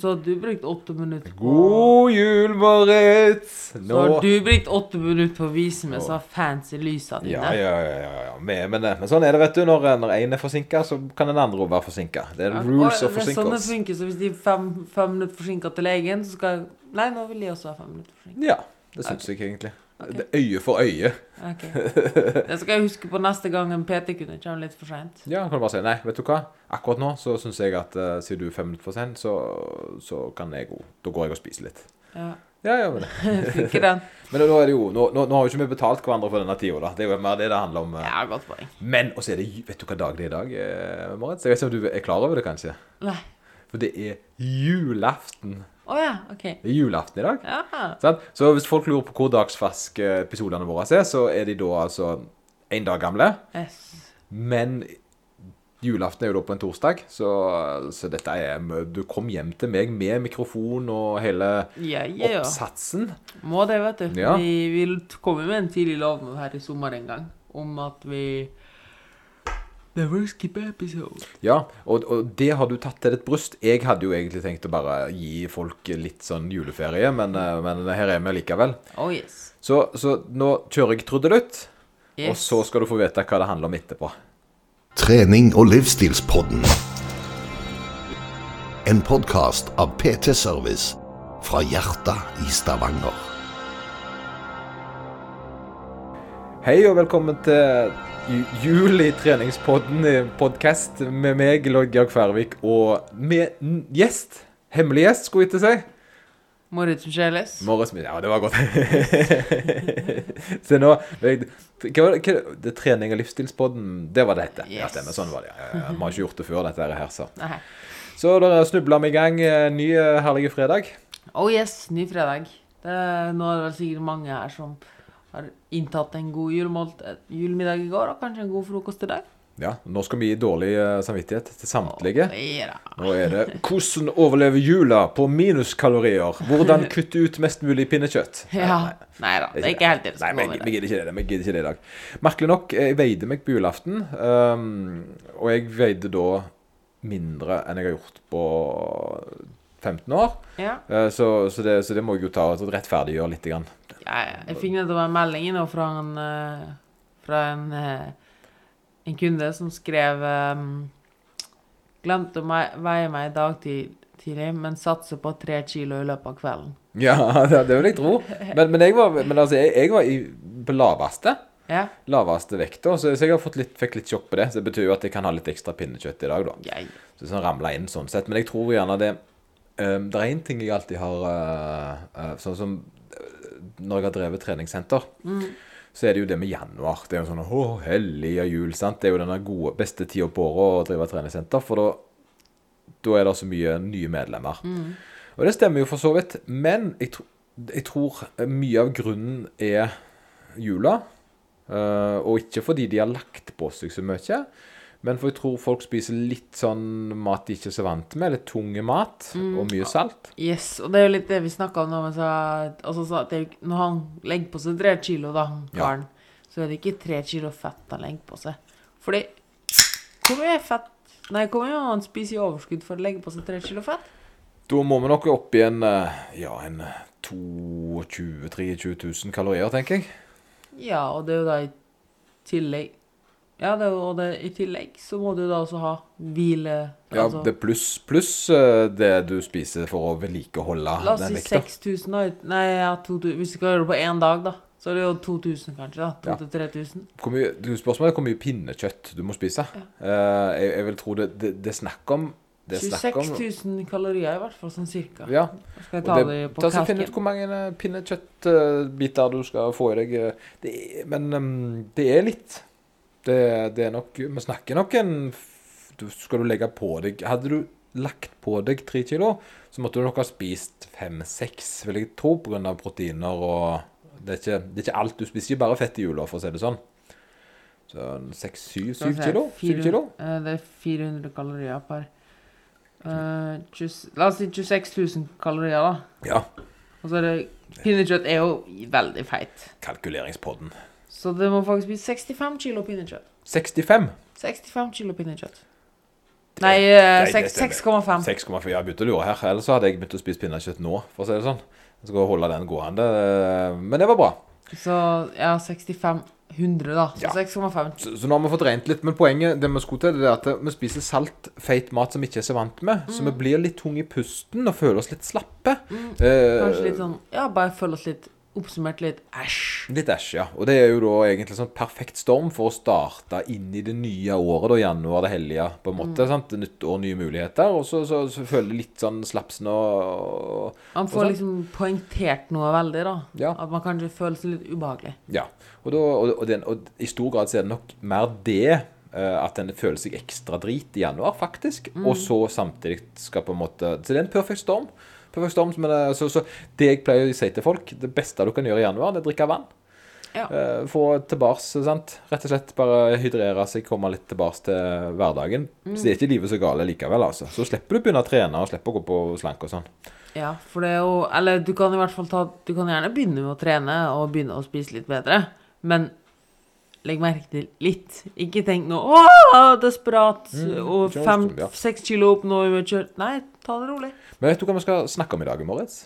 Så har du brukt åtte minutter på God jul, Moritz! Så har du brukt åtte minutter på å vise meg så fancy lysa dine. Ja, ja, ja. ja, Med, Men, men, sånn er det, vet du. Når, når en er forsinka, så kan den andre òg være forsinka. Det er Ja, rules of er sånn det funker, så hvis de er fem, fem minutter forsinka til legen, så skal Nei, nå vil de også være fem minutter forsinka. Ja, det syns jeg egentlig. Er øye for øye. Ok. Det skal jeg huske på neste gang en PT-kunde kommer litt for seint. Ja, kan du bare si nei, vet du hva. Akkurat nå så syns jeg at uh, siden du er fem minutter for sent, så, så kan jeg gå. Da går jeg og spiser litt. Ja. Ja, ja, men Funker den? Men nå er det jo Nå, nå, nå har jo ikke vi betalt hverandre for denne tida, da. Det er jo mer det det handler om. Uh, Ja, godt poeng. Men og så er det Vet du hva dag det er i dag, eh, Moritz? Jeg vet ikke om du er klar over det, kanskje? Nei. For det er julaften. Å ja, OK. Det er julaften i dag. Ja. Så hvis folk lurer på hvor dagsferske episodene våre er, så er de da altså én dag gamle. Yes. Men julaften er jo da på en torsdag, så, så dette er Du kom hjem til meg med mikrofon og hele Ja, ja, oppsatsen. Må det, vet du. Vi, vi kom jo med en tidlig lov her i sommer en gang om at vi Never skip episode. Ja, og, og det har du tatt til ditt bryst. Jeg hadde jo egentlig tenkt å bare gi folk litt sånn juleferie, men, eh, men her er vi likevel. Oh yes. Så, så nå kjører jeg trudelutt, og så skal du få vite hva det handler om etterpå. Trening og livsstilspodden. En podkast av PT Service fra hjertet i Stavanger. Hei og velkommen til ju- Jul i treningspodden, podkast med meg, Lloyd Georg Færvik, og med gjest. Hemmelig gjest, skulle jeg ikke si. Moritz Micheles. Morris Ja, det var godt. Se nå jeg, hva hva, det Trening og livsstilspodden, det var det hette. Ja, Yes. stemmer. Sånn var det. Ja, ja, ja. Vi har ikke gjort det før, dette her, så. Nei. Så da snubla vi i gang. eh, Ny herlige fredag. Oh yes, ny fredag. Det, nå er det vel sikkert mange her som har inntatt en god julemålt, julemiddag i går, og kanskje en god frokost i dag. Ja, nå skal vi gi dårlig eh, samvittighet til samtlige. Nå er det 'Hvordan overleve jula på minuskalorier'. Hvordan kutte ut mest mulig pinnekjøtt. ja. Nei da, det er ikke helt det det Nei, vi, jeg gidder ikke det. vi gidder ikke det i dag. Merkelig nok, jeg veide meg på julaften. ehm, og jeg veide da mindre enn jeg har gjort på 15 år. Ja. Eh, så, så, det, så det må jeg jo ta og rettferdiggjøre litt. Grann. Ja, ja. Jeg fikk nettopp en melding nå fra en, eh, fra en, eh, en kunde som skrev um, Glemte å veie meg i dag tidlig, men satser på tre kilo i løpet av kvelden. Ja, det, det vil jeg tro. Men, men, jeg, var, men altså, jeg, jeg var i, på laveste. Ja. Laveste vekta, så, så jeg har fått litt, fikk litt sjokk på det. Så det betyr jo at jeg kan ha litt ekstra pinnekjøtt i dag, da. ja. Så sånn ramla inn sånn sett. Men jeg tror gjerne det um, Det er én ting jeg alltid har uh, uh, Sånn som når jeg har drevet treningssenter, så er det jo det med januar. Det er jo sånn Å, hellige jul, sant. Det er jo den gode, beste tida på året å drive treningssenter, for da er det så mye nye medlemmer. Og det stemmer jo for så vidt. Men jeg, tro, jeg tror mye av grunnen er jula. Uh, og ikke fordi de har lagt på seg så mye. Men for jeg tror folk spiser litt sånn mat de ikke er så vant med. Litt tunge mat og mye salt. Yes, og det er jo litt det vi snakka om nå. men så- Altså, så at det når han legger på seg tre kilo, da, karen, Ja. så er det ikke tre kilo fett han legger på seg. Fordi Hvor mye fett Nei, hvor mye han spiser i overskudd for å legge på seg tre kilo fett? Da må vi nok opp i en eh, ja, en 22 23 000 kalorier, tenker jeg. Ja, og det er jo da i tillegg Ja, det og det, i tillegg så må du da også ha hvile Ja, altså, det pluss pluss eh, det du spiser for å vedlikeholde La oss si 6000, da. Nei, ja, 2000, hvis du skal gjøre det på én dag, da. Så er det jo 2000, kanskje. da, 2000-3000. Ja. du Spørsmålet er hvor mye pinnekjøtt du må spise. Eh, jeg, jeg vil tro det, det, det er snakk om det er snakk 26 om 000 kalorier, i hvert fall, sånn cirka. Ja. Skal jeg og ta det, det, på ta Finn ut hvor mange eh, pinnekjøttbiter du skal få i deg. Det men um, det er litt. Det, det er nok Vi snakker nok en du, Skal du legge på deg Hadde du lagt på deg tre kilo, så måtte du nok ha spist fem-seks, vil jeg tro, pga. proteiner og det er, ikke, det er ikke alt. Du spiser ikke bare fett i jula, for å si det sånn. Så seks, syv, Skal vi syv se, kilo? Syv 400 kilo? eh, det er 400 kalorier per Uh, 20, La oss si 26 000 kalorier, da. Ja. Og så er det Pinnekjøtt er jo veldig feit. Kalkuleringspodden. Så det må faktisk bli 65 kilo pinnekjøtt. 65. 65 kilo pinnekjøtt. Nei, eh, Nei, det seks- stemmer. 6,5. Ja, Jeg begynte å lure her. Ellers hadde jeg begynt å spise pinnekjøtt nå, for å si det sånn. Jeg skal holde den gående. Men det var bra. Så ja, 65 100, da. Så Ja. 6,5. Så, så nå har vi fått rent litt. Men poenget det vi skulle til, det er at vi spiser salt, feit mat som vi ikke er så vant med. Så vi blir litt tunge i pusten og føler oss litt slappe. Eh, Kanskje litt sånn Ja, bare føler oss litt oppsummert litt æsj. Litt æsj, ja. Og det er jo da egentlig sånn perfekt storm for å starte inn i det nye året, da, januar det hellige, på en måte. sant? Nytt år, nye muligheter. Og så, så, så føler jeg litt sånn slapsen og Man får og liksom poengtert noe veldig, da. Ja. At man kanskje føler seg litt ubehagelig. Ja. Og, da, og, den, og i stor grad så er det nok mer det. eh, at en føler seg ekstra drit i januar, faktisk. Og så samtidig skal på en måte Så det er en perfekt storm. Perfekt storm men, eh, så, så det jeg pleier å si til folk, det beste du kan gjøre i januar, det er å drikke vann. Ja. Eh, få tilbake, sant. Rett og slett bare hydrere seg, komme litt tilbake til hverdagen. Så det er ikke livet så gale likevel, altså. Så slipper du å begynne å trene og slipper å gå på slank og sånn. Ja, for det er jo Eller du kan i hvert fall ta Du kan gjerne begynne med å trene og begynne å spise litt bedre, men legg merke til litt. Ikke tenk nå Å, desperat! Mm, og fem-seks ja. kilo opp nå kjørt Nei, ta det rolig. Men vet du hva vi skal snakke om i dag, Moritz?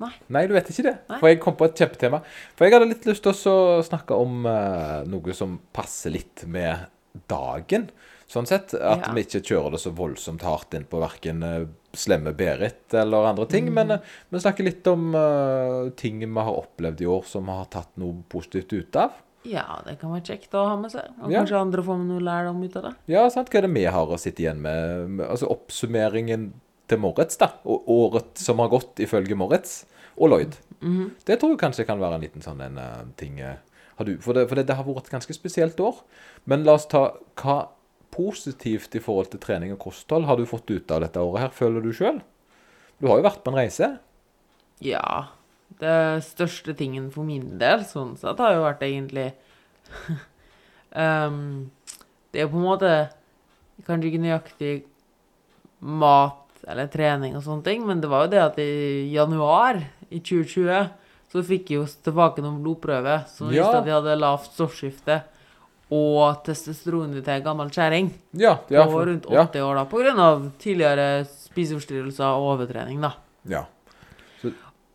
Nei. Nei, du vet ikke det. Nei. For jeg kom på et kjempetema. For jeg hadde litt lyst til å snakke om uh, noe som passer litt med dagen. Sånn sett. At Ja. vi ikke kjører det så voldsomt hardt inn på verken uh, slemme Berit eller andre ting. Mm. Men uh, vi snakker litt om eh, ting vi har opplevd i år som vi har tatt noe positivt ut av. Ja, det kan være kjekt å ha med seg. Og Ja. kanskje andre får med noe lærdom ut av det. Ja, sant. Hva er det vi har å sitte igjen med? altså oppsummeringen til Moritz, da. Og året som har gått ifølge Moritz og Lloyd. Mhm. Det tror jeg kanskje kan være en liten sånn en, uh, ting uh, har du, For, det, for det, det har vært et ganske spesielt år. Men la oss ta hva positivt i forhold til trening og kosthold har du fått ut av dette året her, føler du sjøl? Du har jo vært på en reise. Ja. Det største tingen for min del, sånn sett, har jo vært egentlig um, Det er på en måte kanskje ikke nøyaktig mat eller trening og sånne ting, men det var jo det at i januar i 2020 så fikk jeg jo tilbake noen blodprøver som Ja. viste at jeg hadde lavt stoffskifte og testosteronet til en gammel kjerring Ja, ja, på rundt rundt ja, 80 år, da, på grunn av tidligere spiseforstyrrelser og overtrening, da. ja.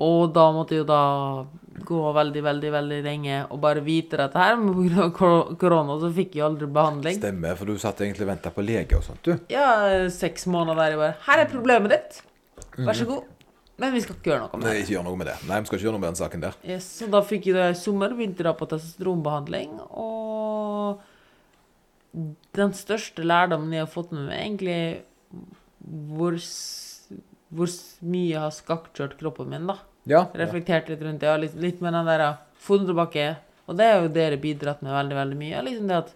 Og da måtte jeg jo da gå veldig, veldig veldig lenge og bare vite dette her, men pga. kor- korona så fikk jeg aldri behandling. Stemmer, for du satt egentlig og venta på lege og sånt, du. Ja, seks måneder der jeg bare Her er problemet ditt. Vær så god. Men vi skal ikke gjøre noe med Nei, det. ikke gjør noe med det. Nei, vi skal ikke gjøre noe med den saken der. Yes, så da fikk jeg det i sommer, begynte da på testosteronbehandling, og den største lærdommen jeg har fått med meg, egentlig hvor, hvor mye jeg har skakkjørt kroppen min, da. Ja. reflektert litt rundt det, og litt, litt med den der funnet tilbake. Og det har jo dere bidratt med veldig, veldig mye. Liksom det at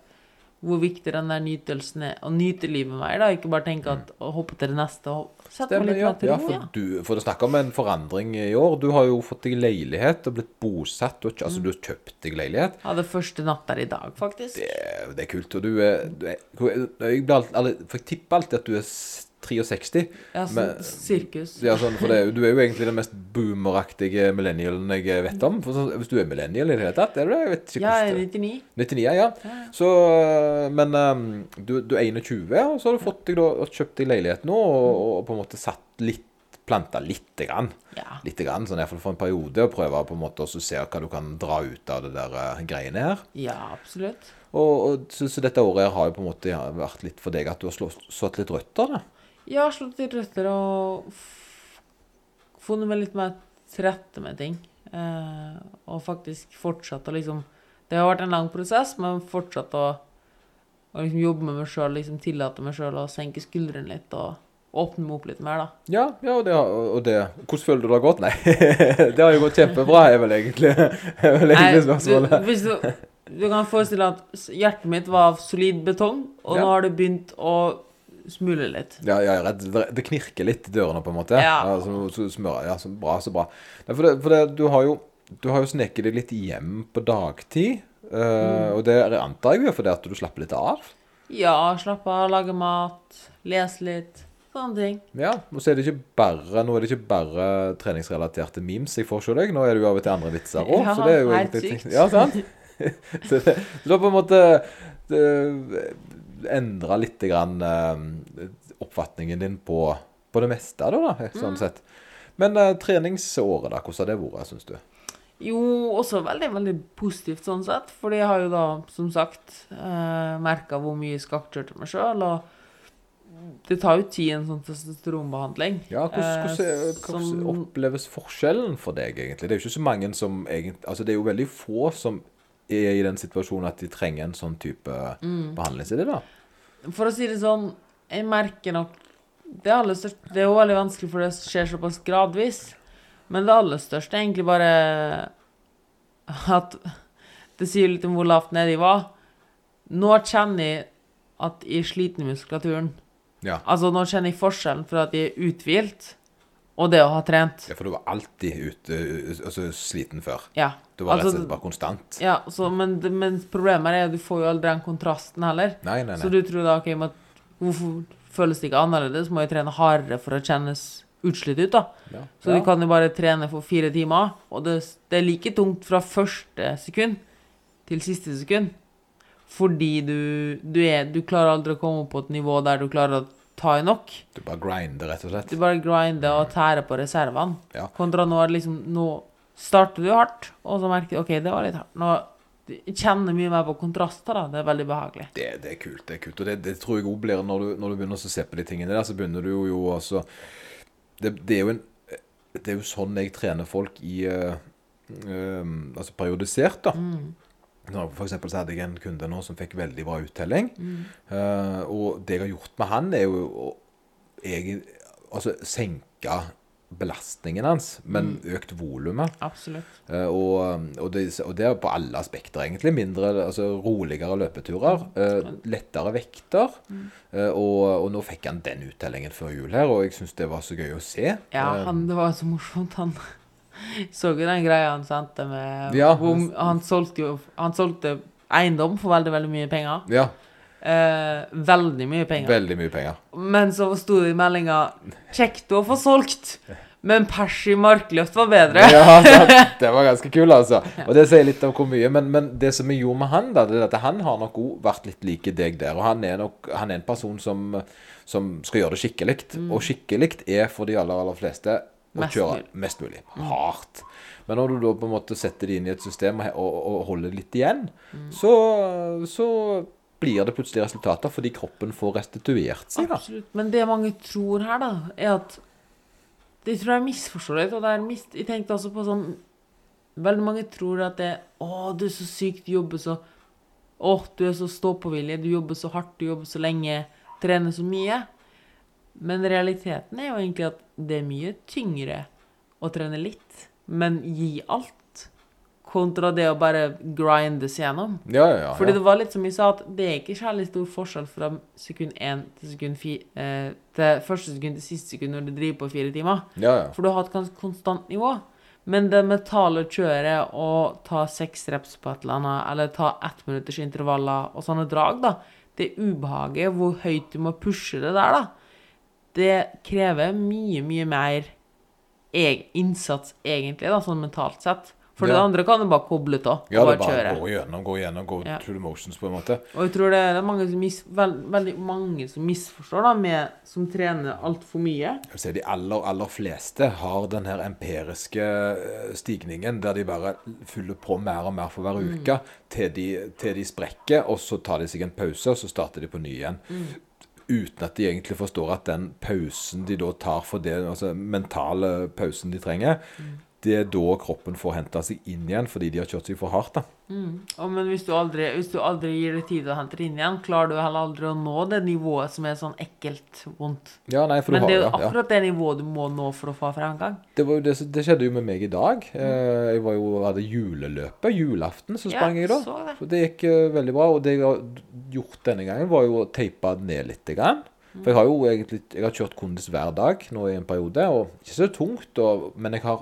hvor viktig den der nytelsen er. Å nyte livet mer, da. Ikke bare tenke at å hoppe til det neste og sette meg litt ja. til ja for, du, for å snakke om en forandring i år. Du har jo fått deg leilighet og blitt bosatt. Og, altså, du har kjøpt deg leilighet. Hadde første natt der i dag, faktisk. Det, det er kult. Og du er, du er jeg, blir jeg tipper alltid at du er 63. Ja, sånn men- sirkus. Ja, sånn, for det, du er jo egentlig den mest boomeraktige millennialen jeg vet om. For hvis du er millennial i det hele tatt, er du det? Jeg vet ikke Ja, jeg er 99. 99, ja. ja. Så, men um, du, du er 21, og så har du fått deg da, kjøpt deg leilighet nå, og, og på en måte satt litt, planta lite grann. Ja. Litt grann, sånn i hvert fall for en periode, og prøve på en måte å se hva du kan dra ut av det der uh, greiene her. ja, absolutt. Og, og så, så dette året her har jo på en måte vært litt for deg at du har slått, slått litt røtter, da. Jeg har slått litt røtter og funnet meg litt mer til rette med ting. Eh, og faktisk fortsatt å liksom Det har vært en lang prosess, men fortsatt å, å liksom jobbe med meg sjøl, liksom tillate meg sjøl å senke skuldrene litt og åpne meg opp litt mer, da. Ja, ja og, det, og det Hvordan føler du det har gått? Nei, det har jo gått kjempebra, er vel egentlig, er vel egentlig Nei, du, hvis du, du kan forestille deg at hjertet mitt var av solid betong, og Ja. nå har det begynt å smule litt. Ja, ja, redd. Det- det knirker litt i dørene, på en måte. Ja. så, så smører, ja, så bra, så bra. Nei, for det, for det, du har jo du har jo sneket deg litt hjem på dagtid. eh, Og det antar jeg jo er fordi at du slapper litt av. Ja, slappe av, lage mat, lese litt. Sånne ting. Ja, og så er det ikke bare, Nå er det ikke bare treningsrelaterte memes jeg får se deg. Nå er det jo av og til andre vitser òg. Ja, så det er jo helt sykt. Ja, sant? så, det, så det er på en måte endra litt grann, eh, oppfatningen din på, på det meste, da, da sånn sett. Men uh, treningsåret, da, hvordan har det vært, syns du? Jo, også veldig, veldig positivt sånn sett. For jeg har jo da, som sagt, eh, merka hvor mye jeg skakkjørte meg sjøl. Og det tar jo tid, en sånn testosteronbehandling. Ja, hvordan, hvordan, Eh, hvordan som- oppleves forskjellen for deg, egentlig? Det er jo ikke så mange som egentlig Altså, det er jo veldig få som er i den situasjonen at de trenger en sånn type Mm. behandling. Så det, da? For å si det sånn, jeg merker nok Det aller største Det er jo veldig vanskelig, for det skjer såpass gradvis. Men det aller største er egentlig bare at Det sier litt om hvor lavt nede jeg var. Nå kjenner jeg at jeg er sliten i muskulaturen. Ja. Altså, nå kjenner jeg forskjellen fra at jeg er uthvilt, og det å ha trent. ja. For du var alltid ute, altså, sliten før. Ja. Du var rett og Altså, slett bare konstant. ja så, men, men problemet er at du får jo aldri den kontrasten heller. Nei, nei, nei. Så du tror da, ok, men hvorfor føles det ikke annerledes? Må jeg trene hardere for å kjennes utslitt ut, da? Ja. Så du kan jo bare trene for fire timer, og det, det er like tungt fra første sekund til siste sekund. Fordi du, du, er, du klarer aldri å komme opp på et nivå der du klarer å ta i nok. Du bare grinder, rett og slett. Du bare grinder og tærer på reservene. Ja. Kontra nå er det liksom Nå starter du hardt, og så merker du OK, det var litt hardt. Nå kjenner mye mer på kontraster, da. Det er veldig behagelig. Det, det er kult. det er kult, Og det, det tror jeg òg blir når du, når du begynner å se på de tingene der, så begynner du jo, også det, det er jo en Det er jo sånn jeg trener folk i uh, uh, Altså periodisert, da. Nå, For eksempel så hadde jeg en kunde nå som fikk veldig bra uttelling. Eh, og det jeg har gjort med han, er jo å jeg, altså, senke belastningen hans, men økt volumet. Absolutt. Uh, og, og, det, og det er på alle aspekter, egentlig. Mindre, altså roligere løpeturer. uh, lettere vekter. eh, og, og nå fikk han den uttellingen før jul her, og jeg syns det var så gøy å se. Ja, Eh, han, det var så morsomt. Han så jo den greia han sendte med Ja. hvor, Han solgte jo Han solgte eiendom for veldig, veldig mye penger. ja, Eh, veldig mye penger. veldig mye penger. Men så sto det i meldinga 'Kjekt å få solgt', men pers i markløft var bedre. Ja. Det var ganske kul, altså. Og det sier litt om hvor mye. Men, men det som vi gjorde med han, da, det er at han har nok òg vært litt like deg der. Og han er nok han er en person som, som skal gjøre det skikkelig. Og skikkelig er for de aller, aller fleste å Mest kjøre mulig. mest mulig. Hardt. Men når du da på en måte setter det inn i et system og, og, og holder litt igjen, så, så blir det plutselig resultater fordi kroppen får restituert seg. Absolutt. Men det mange tror her, da, er at De tror jeg misforstår litt. Og det er mist, jeg tenkte også på sånn Veldig mange tror at det Å, du er så syk, du jobber så Å, du er så stå-på-vilje, du jobber så hardt, du jobber så lenge, trener så mye. Men realiteten er jo egentlig at det er mye tyngre å trene litt, men gi alt, kontra det å bare grindes gjennom. Ja, ja, ja. Fordi det var litt som vi sa, at det er ikke særlig stor forskjell fra sekund én til sekund fi, eh, til første sekund til siste sekund når du driver på fire timer. ja, ja. For du har et ganske konstant nivå. Men det mentale kjøret å ta seks reps på et eller annet, eller ta ettminuttersintervaller minutters intervaller og sånne drag, da, det ubehaget, hvor høyt du må pushe det der, da, det krever mye, mye mer innsats, egentlig, da, sånn mentalt sett. For det andre kan du bare koble av Ja, det bare bare gå gjennom, gå gjennom, gå Ja. through the motions, på en måte. Og jeg tror det er mange som mis, veld, veldig mange som misforstår, da, med, som trener altfor mye. Jeg si De aller, aller fleste har den her empiriske eh, stigningen der de bare fyller på mer og mer for hver uke til de, til de sprekker, og så tar de seg en pause, og så starter de på ny igjen. Uten at de egentlig forstår at den pausen de da tar for det, altså mentale pausen de trenger, det er da kroppen får henta seg inn igjen fordi de har kjørt seg for hardt. da. Og, men hvis du, aldri, hvis du aldri gir deg tid å hente det inn igjen, klarer du heller aldri å nå det nivået som er sånn ekkelt vondt. Ja, nei, for du Men det er jo har, ja, ja. akkurat det nivået du må nå for å få fremgang. Det, var det, det skjedde jo med meg i dag. Mm. jeg var jo, hadde juleløpet. Julaften så sprang jeg da. så det. Så det gikk uh, veldig bra. Og det jeg har gjort denne gangen, var jo å teipe det ned litt. Grann. For jeg har jo egentlig jeg har kjørt kondis hver dag nå i en periode. Og ikke så tungt, og, men jeg har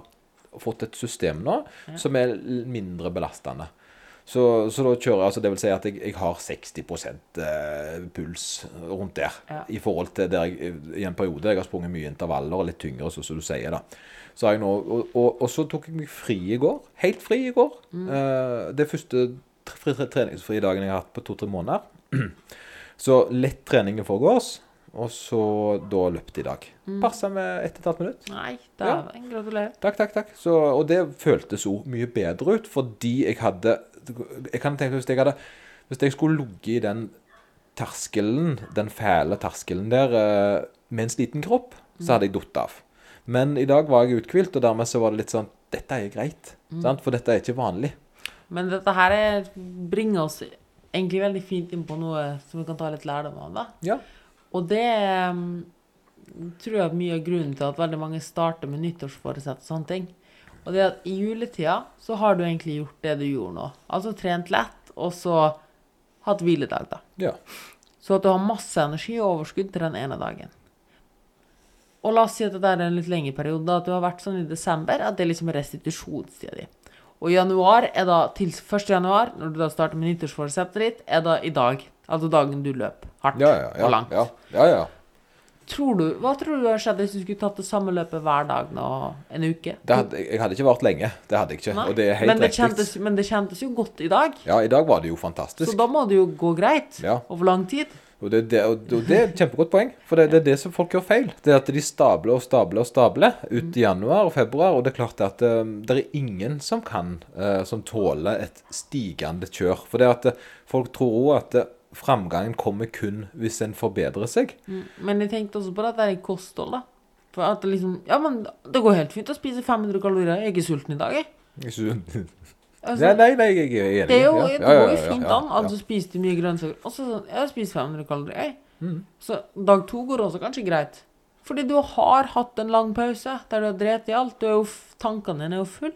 fått et system nå som er mindre belastende. Så, så da kjører jeg, altså det vil si at jeg, jeg har 60 eh, puls rundt der. Ja. I forhold til der jeg i en periode jeg har sprunget mye intervaller og litt tyngre, så, som du sier. da. Så nå, og, og, og så tok jeg meg fri i går. Helt fri i går. Eh, det første tre- tre- treningsfrie dagen jeg har hatt på to-tre måneder. Så lett trening i forgårs. Og så da løpte i dag. Passa med ett og et halvt minutt. Nei, dæven. Gratulerer. Takk, takk, takk. Så, og det føltes òg mye bedre ut, fordi jeg hadde Jeg kan tenke hvis jeg hadde Hvis jeg skulle ligget i den terskelen, den fæle terskelen der, eh, med en sliten kropp, så hadde jeg datt av. Men i dag var jeg uthvilt, og dermed så var det litt sånn Dette er greit. Sant? For dette er ikke vanlig. Men dette her er, bringer oss egentlig veldig fint inn på noe som vi kan ta litt lærdom av, da. Ja. Og det um, tror jeg er mye av grunnen til at veldig mange starter med nyttårsforsett og sånne ting. Og det at i juletida så har du egentlig gjort det du gjorde nå. Altså trent lett, og så hatt hviledag, da. ja. Så at du har masse energi og overskudd til den ene dagen. Og la oss si at det er en litt lengre periode, at du har vært sånn i desember, at det er liksom restitusjonstida di. Og januar er da til 1. januar, når du da starter med nyttårsforsettet ditt, er da i dag. Altså dagen du løp hardt Ja, ja, ja. og langt. ja, ja. Tror du, hva tror du har skjedd hvis du skulle tatt det samme løpet hver dag nå en uke? Det hadde, jeg hadde ikke vart lenge. Det hadde jeg ikke. Nei. Det helt men, det kjentes, men det kjentes jo godt i dag. Ja, i dag var det jo fantastisk. Så da må det jo gå greit over lang tid. Og det, det, og det er et kjempegodt poeng, for det, det er det som folk gjør feil. Det er at de stabler og stabler og stabler ut i januar og februar, og det er klart at eh, det er ingen som kan, eh, som tåler et stigende kjør. For det at eh, folk tror òg at eh, framgangen kommer kun hvis en forbedrer seg. Men jeg tenkte også på det at det er kosthold, da. For at det liksom Ja, men det går helt fint å spise 500 kalorier. Jeg er ikke sulten i dag, jeg. Altså, Nei, nei, nei, jeg er enig. Det, er jo, det ja, ja, går jo fint ja, an. Altså spiser du mye grønnsaker. Og så sånn Jeg spist 500 kalorier, jeg. Mm. Så dag to går også kanskje greit. Fordi du har hatt en lang pause der du har drept i alt. Du er jo, tankene dine er jo full.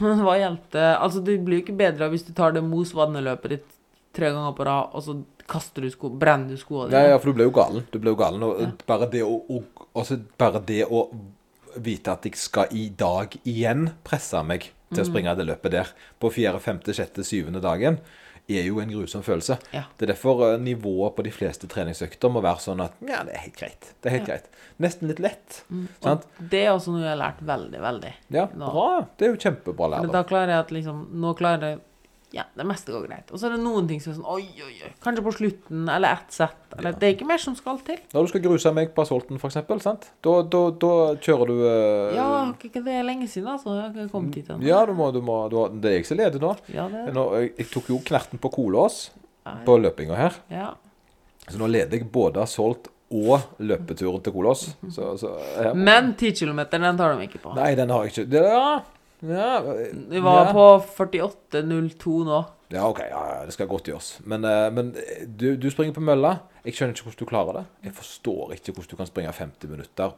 Men hva hjelper det? Altså, det blir jo ikke bedre hvis du tar det mos-vadneløpet ditt tre ganger på rad, og så kaster du sko, brenner du skoene Ja, ja, for du ble jo galen. Du ble jo galen. Og bare det å, og, altså bare det å vite at jeg skal i dag igjen presse meg til å springe det løpet der på fjerde, femte, sjette, syvende dagen, er jo en grusom følelse. Ja. Det er derfor eh, nivået på de fleste treningsøkter må være sånn at ja, det er helt greit. Det er helt Ja. greit. Nesten litt lett. Sant? Det er også noe jeg har lært veldig, veldig. Ja, Nå. bra. Det er jo kjempebra Men da klarer jeg at liksom Nå klarer jeg Ja, det meste går greit. Og så er det noen ting som er sånn Oi, oi, oi. Kanskje på slutten, eller ett sett. Eller Det er ikke mer som skal til. Når du skal gruse meg på assaulten, for eksempel, sant? Da, da, da kjører du uh... Ja, ikke det er lenge siden, altså. Jeg har ikke kommet hit ennå. Ja, du må, du må du har, Det er jeg som leder nå. Ja, det Nå, jeg, jeg tok jo knerten på Kolås på løpinga her. ja. Så nå leder jeg både assault og løpeturen til Kolås. Så, så ja. Men 10 km, den tar de ikke på. Nei, den har jeg ikke. Det, ja, ja, Vi var ja. på 48,02 nå. Ja, OK. Ja, ja, det skal godt gjøres. Men, eh, men du, du springer på mølla. Jeg skjønner ikke hvordan du klarer det. Jeg forstår ikke hvordan du kan springe 50 minutter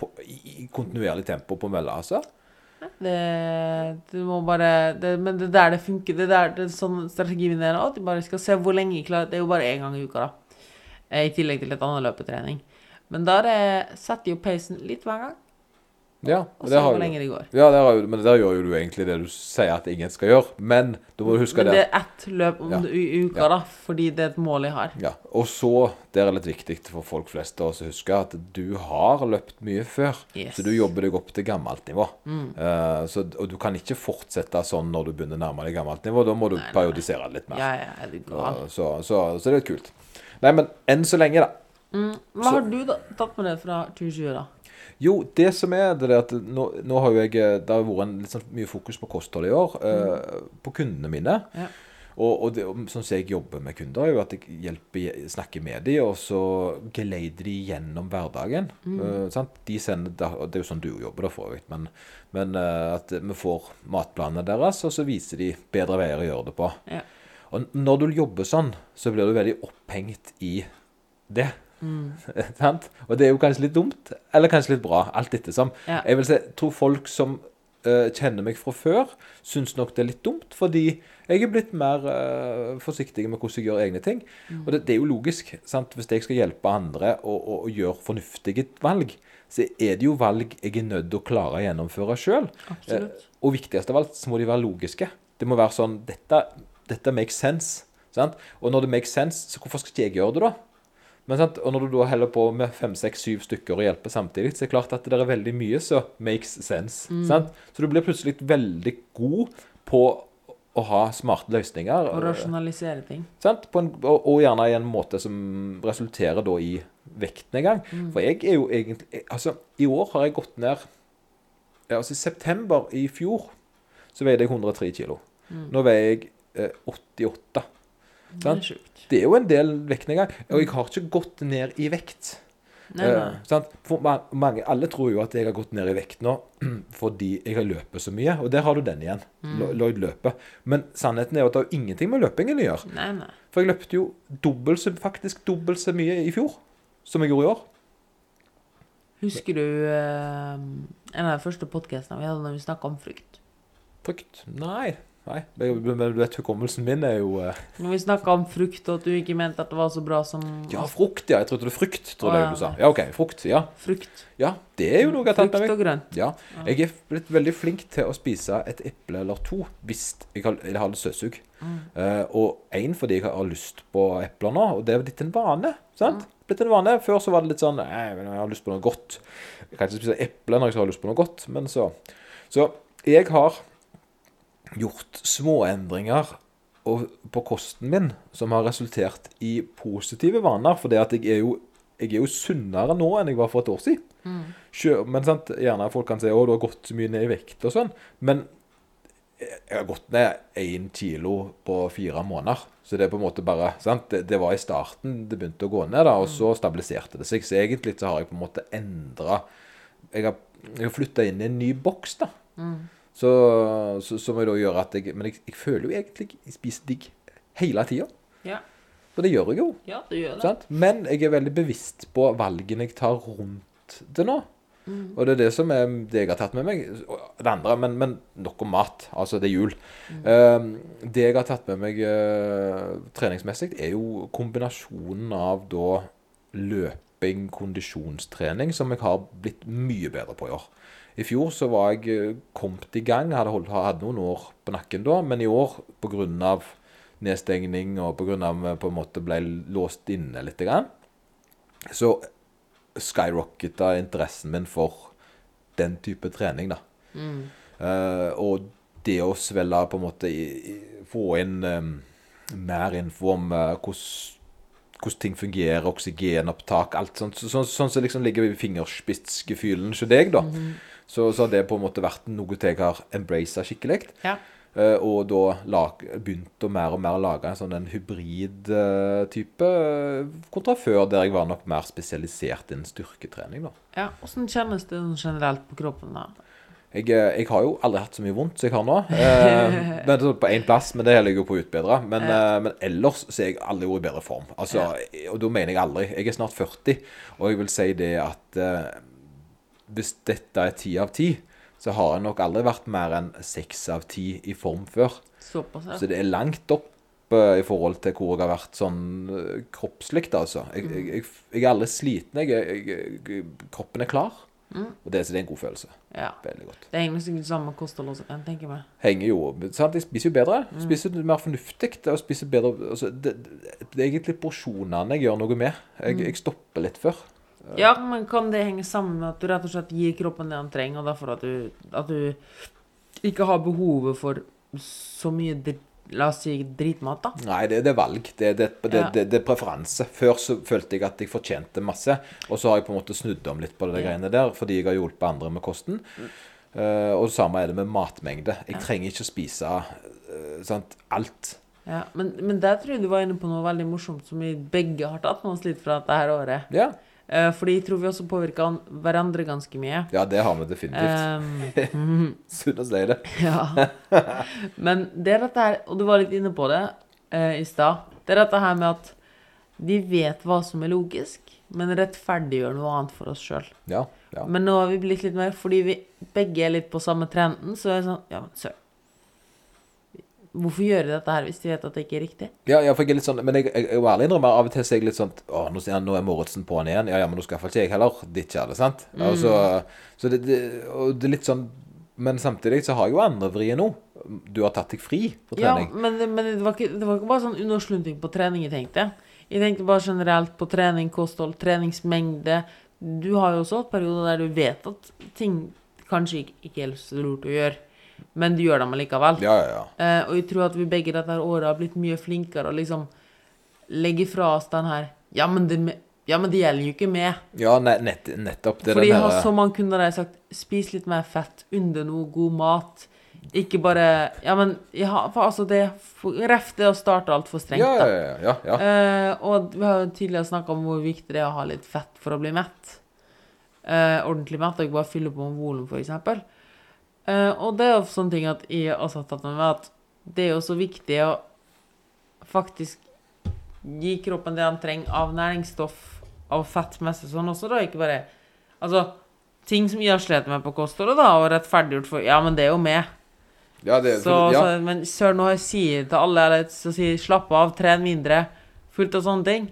på, i, kontinuerlig tempo på mølla, altså. Det, du må bare det, Men det er der det funker. Det er der det er sånn strategien min er at du bare skal se hvor lenge jeg klarer Det er jo bare én gang i uka, da. Eh, I tillegg til et annet løpetrening. Men der eh, setter jo peisen litt hver gang, Ja, og det hvor lenge det går. Ja, det har men der gjør jo du egentlig det du sier at ingen skal gjøre. Men du må huske Men det. det er ett løp om Ja. uka, Ja. da, fordi det er et mål jeg har. Ja, Og så, det er litt viktig for folk flest å huske at du har løpt mye før. Yes. Så du jobber deg opp til gammelt nivå. Eh, så, og du kan ikke fortsette sånn når du begynner å nærme deg gammelt nivå. Da må du Nei, nei, periodisere det litt mer. Ja, ja, er du Uh, Så, så, så det er kult. Nei, men enn så lenge, da. Mm. Hva Så- har du da, tatt med deg fra 2020, da? Jo, det som er det er at nå, nå har jo jeg eh, Det har vært en, litt sånn mye fokus på kosthold i år. eh, På kundene mine. Ja. Og, og det, sånn som jeg jobber med kunder, er jo at jeg hjelper, snakker med dem, og så geleider de gjennom hverdagen. Eh, sant? De sender, det er jo sånn du jobber, da, for øvrig. Men, men eh, at vi får matplanene deres, og så viser de bedre veier å gjøre det på. Ja. Og når du jobber sånn, så blir du veldig opphengt i det. Sant? Og det er jo kanskje litt dumt, eller kanskje litt bra, alt ettersom. Ja. Jeg vil si, tror folk som uh, kjenner meg fra før, syns nok det er litt dumt, fordi jeg er blitt mer uh, forsiktig med hvordan jeg gjør egne ting. Og det, det er jo logisk. sant? Hvis jeg skal hjelpe andre å, å, å gjøre fornuftige valg, så er det jo valg jeg er nødt til å klare å gjennomføre sjøl. Absolutt. og viktigst av alt, så må de være logiske. Det må være sånn Dette, dette makes sense. Sant? Og når det makes sense, så hvorfor skal ikke jeg gjøre det, da? Men sant? Og når du da holder på med fem, seks, syv stykker og hjelper samtidig, så er det klart at det er veldig mye som makes sense. Sant? Så du blir plutselig veldig god på å ha smarte løsninger. Og rasjonalisere ting. Sant? På en, og, og gjerne i en måte som resulterer da i vektnedgang. For jeg er jo egentlig Altså, i år har jeg gått ned ja, Altså, i september i fjor så veide jeg 103 kilo. Nå veier jeg eh, 88. Det er Det er jo en del vektnedgang. Og jeg har ikke gått ned i vekt. Nei, nei. Eh, sant? For mange, alle tror jo at jeg har gått ned i vekt nå fordi jeg har løpet så mye. Og der har du den igjen. Mm. Lloyd løper. Men sannheten er jo at det har ingenting med løpingen å gjøre. nei, nei. For jeg løpte jo dobbelt så, faktisk dobbelt så mye i fjor som jeg gjorde i år. Husker du eh, en av de første podkastene vi hadde når vi snakka om frykt? Frykt? Nei. Nei. Men du vet, hukommelsen min er jo eh, Når vi snakka om frukt, og at du ikke mente at det var så bra som Ja, frukt, ja. Jeg trodde det var frykt, tror jeg du sa. Ja, OK. Frukt. Ja. frukt. ja. Det er jo noe jeg har tatt med Frukt og grønt. Ja. Jeg er blitt veldig flink til å spise et eple eller to hvis jeg har, jeg har litt søtsug. Eh, og én fordi jeg har lyst på epler nå, og det er blitt en vane. sant? Blitt en vane. Før så var det litt sånn «Nei, men Jeg har lyst på noe godt. Jeg kan ikke spise eple når jeg har lyst på noe godt, men så Så jeg har gjort småendringer og- på kosten min som har resultert i positive vaner. For det at jeg er jo jeg er jo sunnere nå enn jeg var for et år siden. Mm. men sant, gjerne folk kan si å, du har gått så mye ned i vekt og sånn. Men jeg har gått ned én kilo på fire måneder. Så det er på en måte bare sant? Det, det var i starten det begynte å gå ned, da, og så stabiliserte det seg. Så egentlig så har jeg på en måte endra Jeg har, jeg har flytta inn i en ny boks, da. Så, så, som jeg da gjøre at jeg Men jeg, jeg føler jo egentlig jeg spiser digg hele tida. Ja. Og det gjør jeg jo. ja, det gjør det. Sant? Men jeg er veldig bevisst på valgene jeg tar rundt det nå. Og det er det som er det jeg har tatt med meg. Det andre, men, men nok om mat. Altså, det er jul. Eh, det jeg har tatt med meg uh, treningsmessig, er jo kombinasjonen av da løping, kondisjonstrening, som jeg har blitt mye bedre på i år. I fjor så var jeg eh, kommet i gang, hadde, holdt, hadde noen år på nakken da, men i år pga. nedstengning og pga. på en måte ble låst inne litt, grann, så skyrocketa interessen min for den type trening, da. Eh, og det å svelge på en måte i, i, Få inn um, mer info om uh, hvordan ting fungerer, oksygenopptak, alt sånt. Så, sånn så som liksom ligger i fingerspitzgefühlen hos deg, da. Så, så har det på en måte vært noe jeg har embracet skikkelig. Ja. Uh, og da lag, begynte å mer og mer lage en sånn hybrid-type kontra før, der jeg var nok mer spesialisert innen styrketrening. da. ja. Åssen kjennes det sånn generelt på kroppen, da? Jeg, eh, jeg har jo aldri hatt så mye vondt som jeg har nå. Eh, men på én plass, men det ligger jo på å utbedre. Men, eh, men ellers så er jeg aldri vært i bedre form. Altså, Og da mener jeg aldri. Jeg er snart 40, og jeg vil si det at eh, hvis dette er ti av ti, så har jeg nok aldri vært mer enn seks av ti i form før. Såpass, ja. Så det er langt opp uh, i forhold til hvor jeg har vært sånn uh, kroppslig, da, altså. Jeg, jeg, jeg, jeg er aldri sliten. Jeg, kroppen er klar. Og det, det er en god følelse. ja. Veldig godt. Det henger sikkert sammen med kosthold også, tenker jeg. Henger jo sant? Jeg spiser jo bedre. Spiser mer fornuftig. Og spiser bedre altså, det, det, er egentlig porsjonene jeg gjør noe med. Jeg, jeg stopper litt før. Ja, men kan det henge sammen med at du rett og slett gir kroppen det han trenger, og derfor at du, at du ikke har behovet for så mye La oss si dritmat, da? Nei, det, det er valg. Det, det, det, Ja. det, det er preferanse. Før så følte jeg at jeg fortjente masse, og så har jeg på en måte snudd om litt på det Ja. greiene der, fordi jeg har hjulpet andre med kosten. Uh, og det samme er det med matmengde. Jeg trenger ikke å spise uh, sant, alt. Ja, men, men der tror jeg du var inne på noe veldig morsomt som vi begge har tatt med oss litt fra dette her året. Ja, Eh, fordi jeg tror vi også påvirker hverandre ganske mye. ja det har vi definitivt. Um, Synd å si det. ja. Men det er dette her, og du var litt inne på det uh, i stad, det er dette her med at vi vet hva som er logisk, men rettferdiggjør noe annet for oss sjøl. Ja, ja. Men nå har vi blitt litt mer, fordi vi begge er litt på samme trenden, så er det sånn Ja, men søren. Hvorfor gjøre dette her hvis de vet at det ikke er riktig? Ja, ja, for jeg er litt sånn Men jeg, jeg, jeg må ærlig innrømme av og til så er jeg litt sånn Å, nå, nå er Moritzen på igjen. Ja, ja, men nå skal iallfall ikke jeg heller ditche det, sant? Altså, så det, det, og det er litt sånn Men samtidig så har jeg jo andre vrier nå. Du har tatt deg fri på Ja, trening. men, men det, var ikke, det var ikke bare sånn underslunting på trening jeg tenkte. Jeg tenkte bare generelt på trening, kosthold, treningsmengde. Du har jo også hatt perioder der du vet at ting kanskje ikke, ikke er så lurt å gjøre, men du gjør dem allikevel. Ja, ja, ja. Eh, og jeg tror at vi begge dette året har blitt mye flinkere å liksom legge fra oss den her Ja, men det, Ja, men det gjelder jo ikke meg. Ja, nett, nettopp. Det Fordi jeg har så mange kunder der jeg har sagt spis litt mer fett, under noe god mat. Ikke bare Ja, men ja, for altså det Ref det å starte altfor strengt, ja, da. ja, ja, ja, ja. Eh, og vi har jo tidligere snakka om hvor viktig det er å ha litt fett for å bli mett. Eh, ordentlig mett, og ikke bare fylle på med volum, f.eks. Uh, og det er jo sånne ting at jeg også har tatt med meg at det er jo så viktig å faktisk gi kroppen det han trenger av næringsstoff, av fettmessig sånn også, da. Ikke bare Altså, ting som jeg har slitt med på kostholdet, da, og rettferdiggjort for Ja, men det er jo med. ja, det, Så, for, ja. så, men søren, jeg sier til alle eller, så sier slapp av, tren mindre, fullt av sånne ting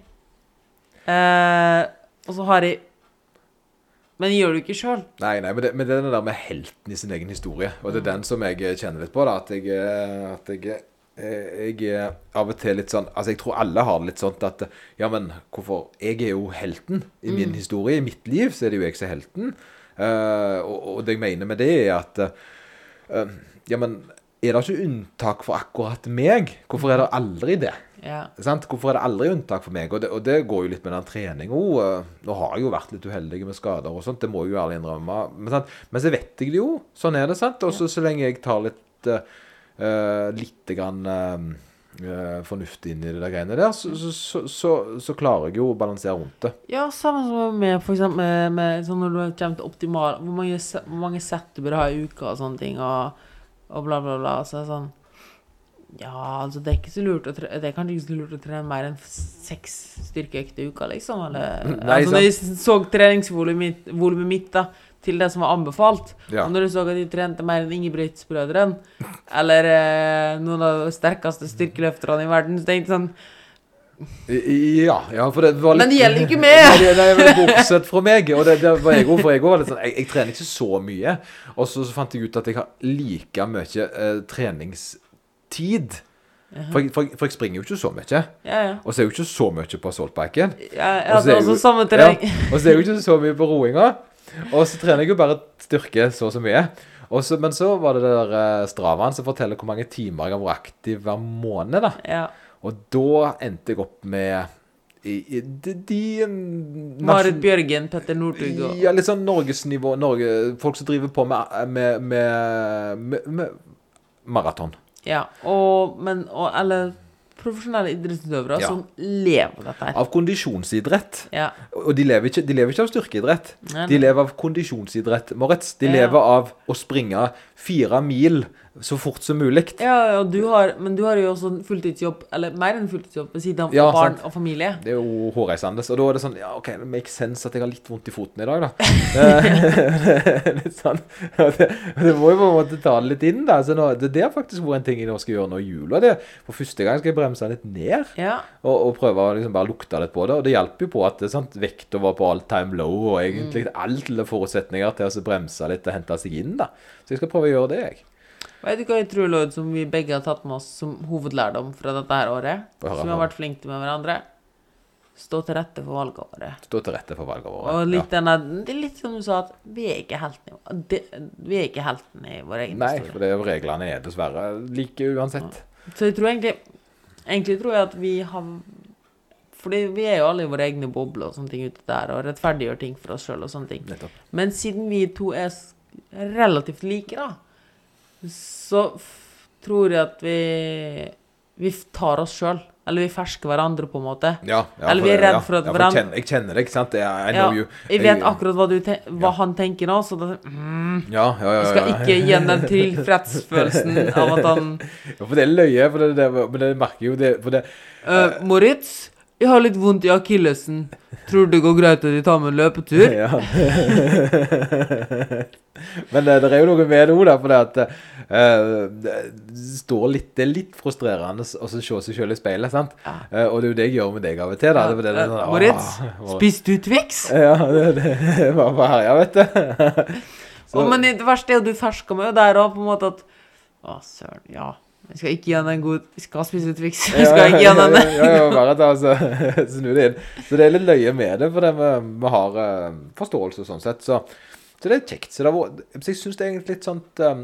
eh, Og så har jeg Men det gjør du ikke sjøl. Nei, nei, men det, men det er den der med helten i sin egen historie. Og det er den som jeg kjenner litt på. da, At jeg, eh, at jeg, eh, jeg er av og til litt sånn Altså, jeg tror alle har det litt sånn at Ja, men hvorfor Jeg er jo helten i min historie. I mitt liv så er det jo jeg som er helten. Uh, og, og det jeg mener med det, er at uh, Ja, men er det ikke unntak for akkurat meg? Hvorfor er det aldri det? Ja. Sant? Hvorfor er det aldri unntak for meg? Og det, og det går jo litt med den treninga. Nå har jeg jo vært litt uheldig med skader og sånt, det må jeg jo ærlig innrømme. Men, sant? men så vet jeg det jo. Sånn er det, sant? Og så så lenge jeg tar litt uh, Litt grann uh, fornuft inn i det der greiene der, så, så, så, så, klarer jeg jo å balansere rundt det. ja, sammen som med for eksempel med, med sånn når du har kommet optimal Hvor mange, hvor mange sett du bør ha i uka og sånne ting, og, og bla, bla, bla. Så er det sånn Ja, altså, det er ikke så lurt å tre Det er kanskje ikke så lurt å trene mer enn seks styrkeøkter i uka, liksom. Eller Nei, altså, når jeg så treningsvolumet mitt, mitt da, til det som var anbefalt, Ja. og når du så at jeg trente mer enn Ingebrigtsbrødrene, eller eh, noen av de sterkeste styrkeløfterne i verden, så tenkte jeg sånn Ja, ja, for det var litt Men det gjelder ikke meg! Nei, bortsett fra meg. Og det, det var jeg òg, for jeg òg var litt sånn jeg, jeg trener ikke så mye. Og så, så fant jeg ut at jeg har like mye eh, treningstid. For, jeg- for, for jeg springer jo ikke så mye. Ja, ja. Og så er jeg jo ikke så mye på assaultbiken. Ja, ja, Og så er samme trening. Ja, og så er jeg jo ikke så mye på roinga. Og så trener jeg jo bare styrke så og så mye. Også, men så var det der eh, Stravaen som forteller hvor mange timer jeg har vært aktiv hver måned. da. Ja. Og da endte jeg opp med i, i, de, de Marit Bjørgen, Petter Northug og Ja, litt sånn norgesnivå. Norge, folk som driver på med, med, med, med maraton. Ja, og, men, og Eller profesjonelle idrettsutøvere Ja. som lever dette her. Av kondisjonsidrett. Ja. Og de lever ikke, de lever ikke av styrkeidrett. Nei, De lever av kondisjonsidrett, Moritz. De lever av å springe fire mil så fort som mulig. Ja, ja du har, men du har jo også en fulltidsjobb, eller mer enn fulltidsjobb, ved siden av Ja, barn sant. og familie. Det er jo hårreisende. Og da er det sånn Ja, OK, det makes sense at jeg har litt vondt i foten i dag, da. Litt sånn. Det, det må jo på en måte ta det litt inn, da. Så nå, det, det har faktisk vært en ting jeg nå skal gjøre nå i jula. Det. For første gang skal jeg bremse litt ned. Ja. Og, og prøve å liksom bare lukte litt på det. Og det hjelper jo på at sant, vekta var på all time low, og egentlig alle forutsetninger til å bremse litt og hente seg inn. da. Så jeg skal prøve å gjøre det, jeg. Vet du hva jeg tror, Lloyd, som vi begge har tatt med oss som hovedlærdom fra dette her året? Som vi har vært flinke med hverandre? Stå til rette for valget vårt. Stå til rette for valget vårt. Og litt denne, det er litt som du sa, at vi er ikke heltene det- Vi er ikke heltene i vår egen Nei, historie. for det er reglene er dessverre like uansett. Så jeg tror egentlig Egentlig tror jeg at vi har Fordi vi er jo alle i våre egne bobler og sånne ting ute der, og rettferdiggjør ting for oss sjøl og sånne ting. Nettopp. Men siden vi to er relativt like, da, så tror jeg at vi Vi tar oss sjøl. Eller vi fersker hverandre, på en måte. Ja, ja, Eller vi er det- redd for at ja, hverandre- jeg kjenner det, ikke sant? I know you. jeg vet akkurat hva, du ten hva han tenker nå, så da mm, Ja, ja, ja. Jeg skal ikke gi ham den tilfredsfølelsen av at han Ja, for det er løye, for det, det, men det merker jo det, for det uh, Moritz, jeg har litt vondt i akillesen. Tror det går greit at jeg tar meg en løpetur? Ja. Men det, det er jo noe med det òg. For det at uh, det står litt Det er litt frustrerende å se seg sjøl i speilet, sant? Ja. Uh, og det er jo det jeg gjør med deg av og til. da. Det, er det, det, sånn, Eh, Moritz, spiste du Twix? Ja, det, det var på herja, vet du. Å, men det verste er jo du fersker meg jo der òg, på en måte at Å, søren, ja. Jeg skal ikke gi han en god Jeg skal spise Twix. Jeg skal ikke gi han en ja, ja, bare ta, altså, snu det inn. Så det er litt løye med det, for det vi, vi har eh, forståelse og sånn sett. Så, så det er kjekt. Så det var, jeg syns det er egentlig litt sånt um,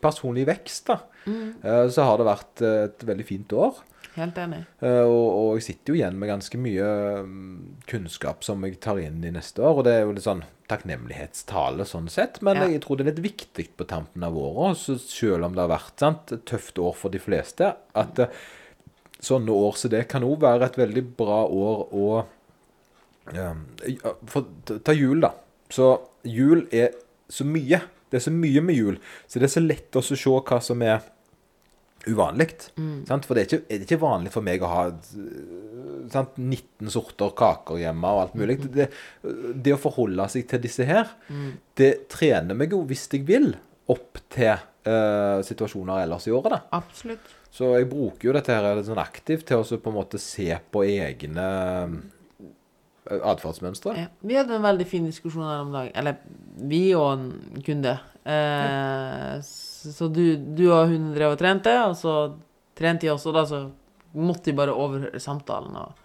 personlig vekst, da. Mm. Uh, så har det vært et veldig fint år. Helt enig. Uh, og, og jeg sitter jo igjen med ganske mye mm, kunnskap som jeg tar inn i neste år. Og det er jo litt sånn takknemlighetstale sånn sett. Men Ja. jeg tror det er litt viktig på tampen av året, selv om det har vært sant, et tøft år for de fleste, at eh, sånne år som det kan òg være et veldig bra år å eh, For ta jul, da. Så jul er så mye. Det er så mye med jul. Så det er så lett å se hva som er uvanlig. Sant? For det er, ikke, det er ikke vanlig for meg å ha sant? 19 sorter kaker hjemme og alt mulig. Det, det å forholde seg til disse her, det trener meg jo, hvis jeg vil, opp til uh, situasjoner ellers i året. da. Absolutt. Så jeg bruker jo dette her sånn aktivt til å på en måte se på egne atferdsmønstre. Ja. Vi hadde en veldig fin diskusjon her om dagen. Eller vi og en kunde. Eh, så du, du og hun drev og trente, og så trente de også, og da, så måtte de bare overhøre samtalen. og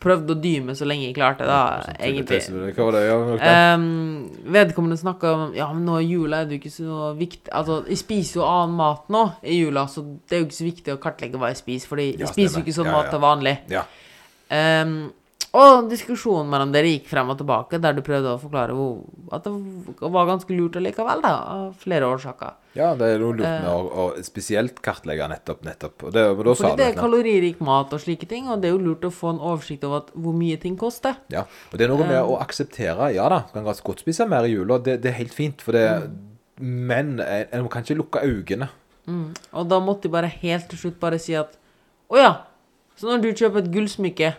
Prøvde å dyme så lenge jeg klarte, da, egentlig. Hva var det? Ja. Um, vedkommende snakka om Ja, men nå i jula er det jo ikke så viktig Altså, jeg spiser jo annen mat nå i jula, så det er jo ikke så viktig å kartlegge hva jeg spiser, fordi jeg Ja, spiser jo ikke sånn Ja, mat ja. til vanlig. ja. Um, og diskusjonen mellom dere gikk frem og tilbake, der du prøvde å forklare at det var ganske lurt allikevel, da, av flere årsaker. Ja, det er lurt med å, å spesielt kartlegge nettopp, nettopp. Og det, og da Fordi det er kaloririk mat og slike ting, og det er jo lurt å få en oversikt over hvor mye ting koster. Ja, og det er noe med å akseptere, ja da, kan godt spise mer i jula, det, det er helt fint, for det, men en en kan ikke lukke øynene. Mm. Og da måtte de bare helt til slutt bare si at Å ja, så når du kjøper et gullsmykke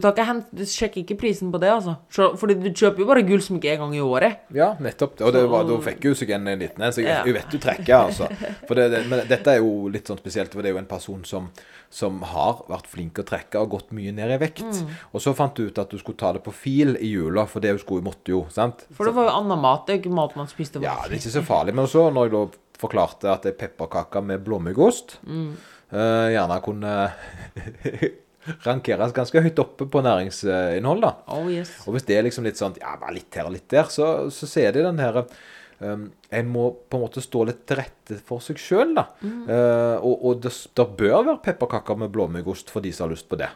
du, du sjekker ikke prisen på det, altså. Fordi du kjøper jo bare gullsmykke en gang i året. Ja, nettopp. Og det var, da fikk jo seg en liten en, så jeg, Ja. jeg vet du trekker, altså. For det, det, men dette er jo litt sånn spesielt, for det er jo en person som, som har vært flink å trekke og gått mye ned i vekt. Mm. Og så fant du ut at du skulle ta det på fil i jula, for det skulle, måtte jo, sant? For det var jo annen mat. Det er jo ikke mat man spiste. Ja, det er ikke så farlig. Men så, når jeg da forklarte at det er pepperkaker med blåmuggost, eh, gjerne kunne rankeres ganske høyt oppe på næringsinnhold, da. Oh yes. Og hvis det er liksom litt sånn Ja, bare litt her og litt der, så, så ser de den her um, En må på en måte stå litt til rette for seg sjøl, da. Eh, og og det, det bør være pepperkaker med blåmuggost for de som har lyst på det.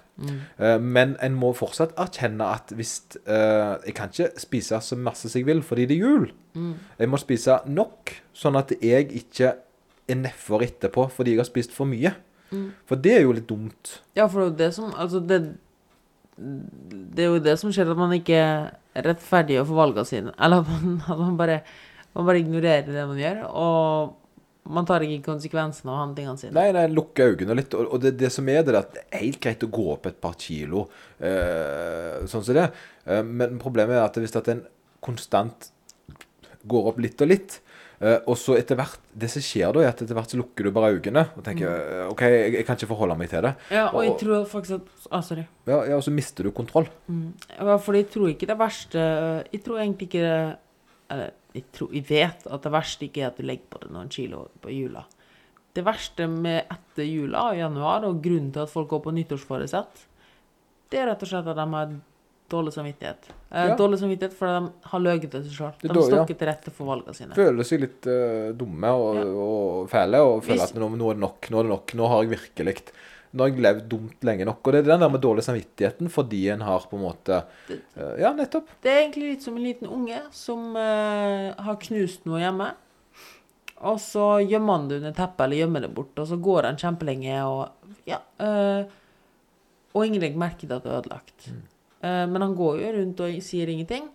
Eh, men en må fortsatt erkjenne at hvis uh, Jeg kan ikke spise så masse som jeg vil fordi det er jul. Jeg må spise nok, sånn at jeg ikke er nedfor etterpå fordi jeg har spist for mye. For det er jo litt dumt. Ja, for det er jo det som Altså, det Det er jo det som skjer, at man ikke rettferdiggjør for valgene sine. Eller at man, at man bare Man bare ignorerer det man gjør, og man tar ikke konsekvensen av handlingene sine. Nei, nei, lukke øynene litt. Og, det, det som er det, at det er helt greit å gå opp et par kilo, eh, sånn som det. Eh, men problemet er at hvis at en konstant går opp litt og litt, og så etter hvert Det som skjer da, er at etter hvert så lukker du bare øynene og tenker eh, OK, jeg, jeg kan ikke forholde meg til det. Ja, og jeg tror faktisk at ah, Sorry. Ja, ja, Og så mister du kontroll. Ja, for jeg tror ikke det verste Jeg tror egentlig ikke det Eller jeg, tror, jeg vet at det verste ikke er at du legger på deg noen kilo på jula. Det verste med etter jula og januar, og grunnen til at folk går på nyttårsforesett, det er rett og slett at de har dårlig samvittighet. Eh, Ja. Dårlig samvittighet fordi de har løyet til seg sjøl. De har dårlig, stokker til rette for valgene sine. Føler seg litt uh, dumme og, Ja. og fæle og føler Hvis- at nå, nå er det nok. Nå er det nok. Nå har jeg virkelig Nå har jeg levd dumt lenge nok. Og det er den der med dårlig samvittigheten fordi en har på en måte uh, Ja, nettopp. Det er egentlig litt som en liten unge som uh, har knust noe hjemme. Og så gjemmer han det under teppet eller gjemmer det bort, og så går han kjempelenge og Ja. og ingen legger merke til at det er ødelagt. Eh, men han går jo rundt og sier ingenting.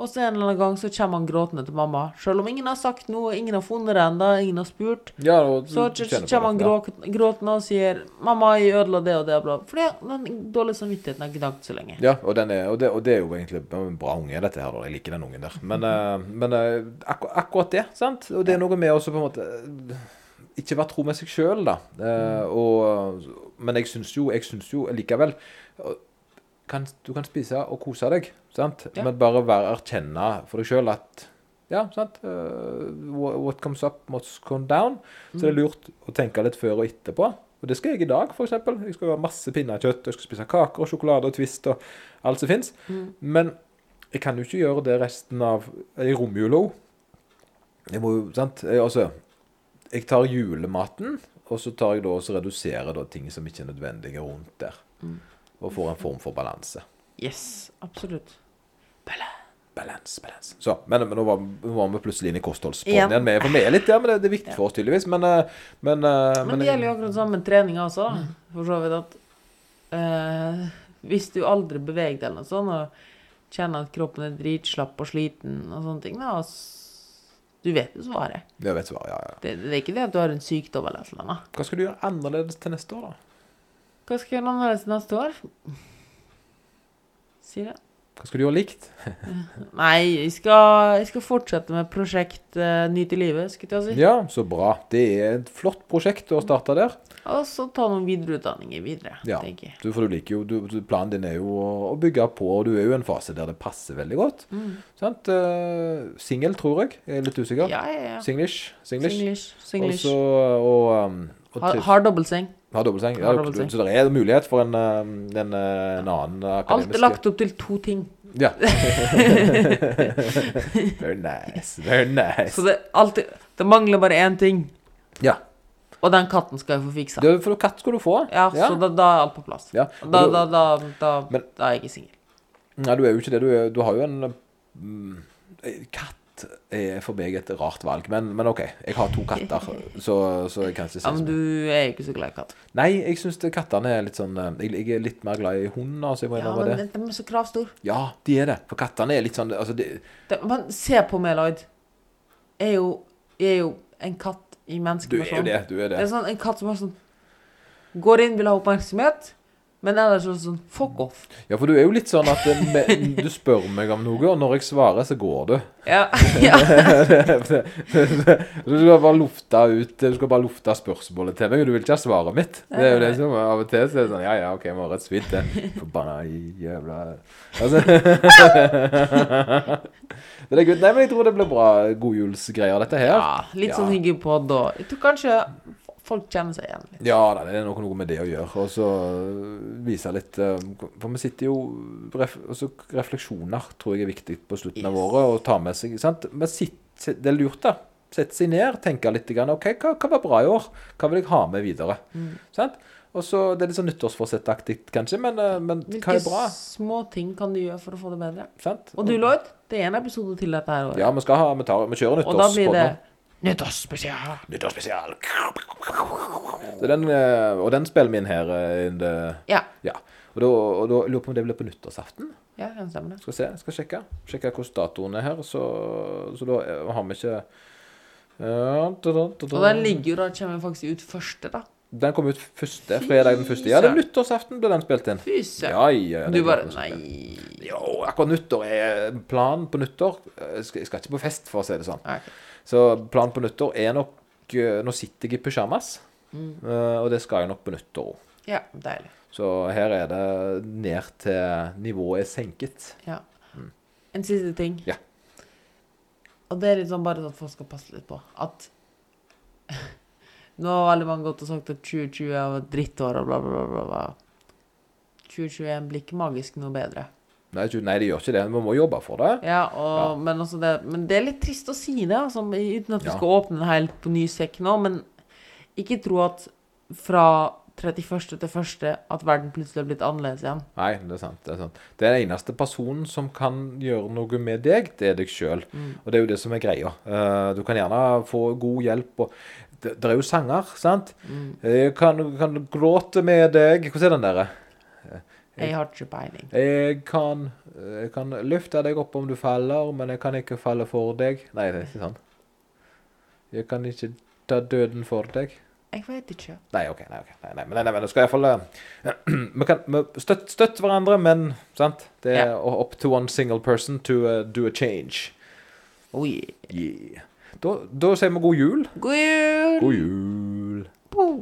Og så en eller annen gang så kommer han gråtende til mamma. Selv om ingen har sagt noe, ingen har funnet det ennå, ingen har spurt. Ja, og Så kommer han grå, gråtende og sier 'Mamma, jeg ødela det og det', og bla. Fordi den dårlige samvittigheten har gnagd så lenge. Ja, og, den er, og, det, og det er jo egentlig en bra unge, dette her. da. Jeg liker den ungen der. Men, eh, men eh, akkur akkurat det, sant. Og det er noe med også på en måte eh, Ikke være tro med seg sjøl, da. Mm. og, men jeg syns jo, jeg syns jo likevel eh, kan, Du kan spise og kose deg, sant. Ja. Men bare være erkjenne for deg sjøl at ja, sant. Uh, what comes up must come down. Så det er lurt å tenke litt før og etterpå. Og det skal jeg i dag, f.eks. Jeg skal ha masse pinnekjøtt, jeg skal spise kaker og sjokolade og Twist og alt som fins. Men jeg kan jo ikke gjøre det resten av i romjula. Jeg må jo, sant jeg, Altså, jeg tar julematen, og så tar jeg da og så reduserer da ting som ikke er nødvendige rundt der. Og får en form for balanse. Yes, absolutt. Balans, balans. Så, men, men nå var, nå var vi plutselig inne i kostholdssporen Igjen. For vi er litt der, men det, det er viktig for oss tydeligvis. Men, eh, men, eh, Men det gjelder jo akkurat samme med treninga også, da. For så vidt at eh, Hvis du aldri beveger deg eller noe sånt, og kjenner at kroppen er dritslapp og sliten og sånne ting, da Du vet jo svaret. Jeg vet svaret, ja, ja. Det, det er ikke det at du har en sykdom eller noe. Hva skal du gjøre annerledes til neste år, da? Hva skal jeg gjøre annerledes neste år? Si det. Hva skal du gjøre likt? Nei, jeg skal, jeg skal fortsette med prosjekt uh, Nyt i livet, skulle jeg si. Ja, så bra. Det er et flott prosjekt å starte der. Og så ta noen videreutdanninger videre, Ja. tenker jeg. Du, for du liker jo, du, du- Planen din er jo å, bygge på, og du er jo i en fase der det passer veldig godt. Sant? Uh, Singel, tror jeg. Jeg er litt usikker. Ja, ja, ja. Singlish. Singlish. Singlish. Singlish. Også, og, um, Har, har dobbeltseng. Har dobbeltseng. Ja, Har dobbeltseng. Så det er mulighet for en, um, en, uh, en annen Alt er lagt opp til to ting. Ja. Very nice. Very nice. Så det, alltid, det mangler bare én ting, Ja. og den katten skal jeg få fiksa. Det, for katt skal du få. Ja, så da, da er alt på plass. Ja. Da, da, da, Men- da er jeg ikke singel. Nei, du er jo ikke det. Du, er, du har jo en mm, Katt er for meg et rart valg. Men, men OK, jeg har to katter, så, så jeg kan ikke si Ja, men du er ikke så glad i katt. Nei, jeg syns kattene er litt sånn eh, Jeg, jeg er litt mer glad i hund, altså. Jeg må Ja, men det. de er så kravstor. Ja, de er det. For kattene er litt sånn altså, de, Det, men se på meg, Lloyd. Jeg er jo, jeg er jo en katt i Du er jo det. Du er Det det. er sånn en katt som er sånn Går inn, vil ha oppmerksomhet, men ellers det sånn Fuck off. Ja, for du er jo litt sånn at eh, du spør meg om noe, og når jeg svarer, så går du. Ja. ja. du skal bare lufte ut Du skal bare lufte spørsmålet til meg, og du vil ikke ha svaret mitt. Det er jo det som Av og til så er det sånn Ja, ja, OK, vi har et svidd, det. Forbanna jævla Altså Det er good. Nei, men jeg tror det blir bra godjulsgreier, dette her. ja. Litt sånn Ja. hyggepod og Jeg tror kanskje folk kjenner seg igjen litt. Ja da, det er noe, noe med det å gjøre. Og så vise litt eh, For vi sitter jo også Refleksjoner tror jeg er viktig på slutten av året. Å ta med seg sant? Men sitt, det er lurt, da. Sette seg ned, tenke litt. OK, hva, hva var bra i år? Hva vil jeg ha med videre? Mm. Sant? Og så, Det er litt sånn nyttårsforsettaktig, kanskje, men, eh, men hva Hvilke er bra? småting kan du gjøre for å få det bedre? Sant? Og du, Lloyd, det er en episode til dette her året. Ja, vi skal ha, vi, tar, vi kjører og nyttårsspesial. Nyttårsspesial. Den, eh, og den spiller vi inn her. eh, in the- Ja. Ja. Og da, og da lurer jeg på om det blir på nyttårsaften. Ja, den stemmer det. Skal se, skal sjekke. Sjekke hvordan datoen er her. Så, så da eh, har vi ikke ja, da, da, da. Og den ligger jo da, kommer faktisk ut første, da. Den kom ut første, fredag den første. Ja, det er nyttårsaften ble den spilt inn. Fy søren. Ja, ja, Du bare Nei. Jo, akkurat nyttår er Planen på nyttår Jeg skal, jeg skal ikke på fest, for å si det sånn. Nei, ok. Så planen på nyttår er nok eh, Nå sitter jeg i pysjamas, Mm. eh, og det skal jeg nok på nyttår òg. Ja, deilig. Så her er det ned til nivået er senket. Ja. En siste ting. Mm. Ja. Og det er litt sånn bare sånn at folk skal passe litt på. At Nå har veldig mange gått og sagt at 2020 er drittår og bla, bla. bla, bla. 2021 blir ikke magisk noe bedre. Nei, nei, det gjør ikke det. Vi må jobbe for det. Ja, og, Ja. Men, også det, men det er litt trist å si det, altså, uten at vi skal åpne en helt på ny sekk nå. Men ikke tro at fra 31. til 1. at verden plutselig har blitt annerledes igjen. Nei, det er sant. Det er sant. Det er den eneste personen som kan gjøre noe med deg, det er deg sjøl. Mm. Og det er jo det som er greia. Eh, du kan gjerne få god hjelp. og Det, det er jo sanger, sant? Mm. Jeg kan, kan gråte med deg Hvordan er den derre? Jeg har ikke peiling. Jeg kan, jeg kan løfte deg opp om du faller, men jeg kan ikke falle for deg. Nei, det er ikke sånn. Jeg kan ikke ta døden for deg. Jeg vet ikke. Nei, ok. Nei, ok. Nei, nei, nei, nei, men det skal iallfall Vi kan vi støtte støtt hverandre, men sant? Det er Ja. up to one single person to uh, do a change. Oh, yeah. Yeah. Da, da sier vi god jul. God jul! God jul.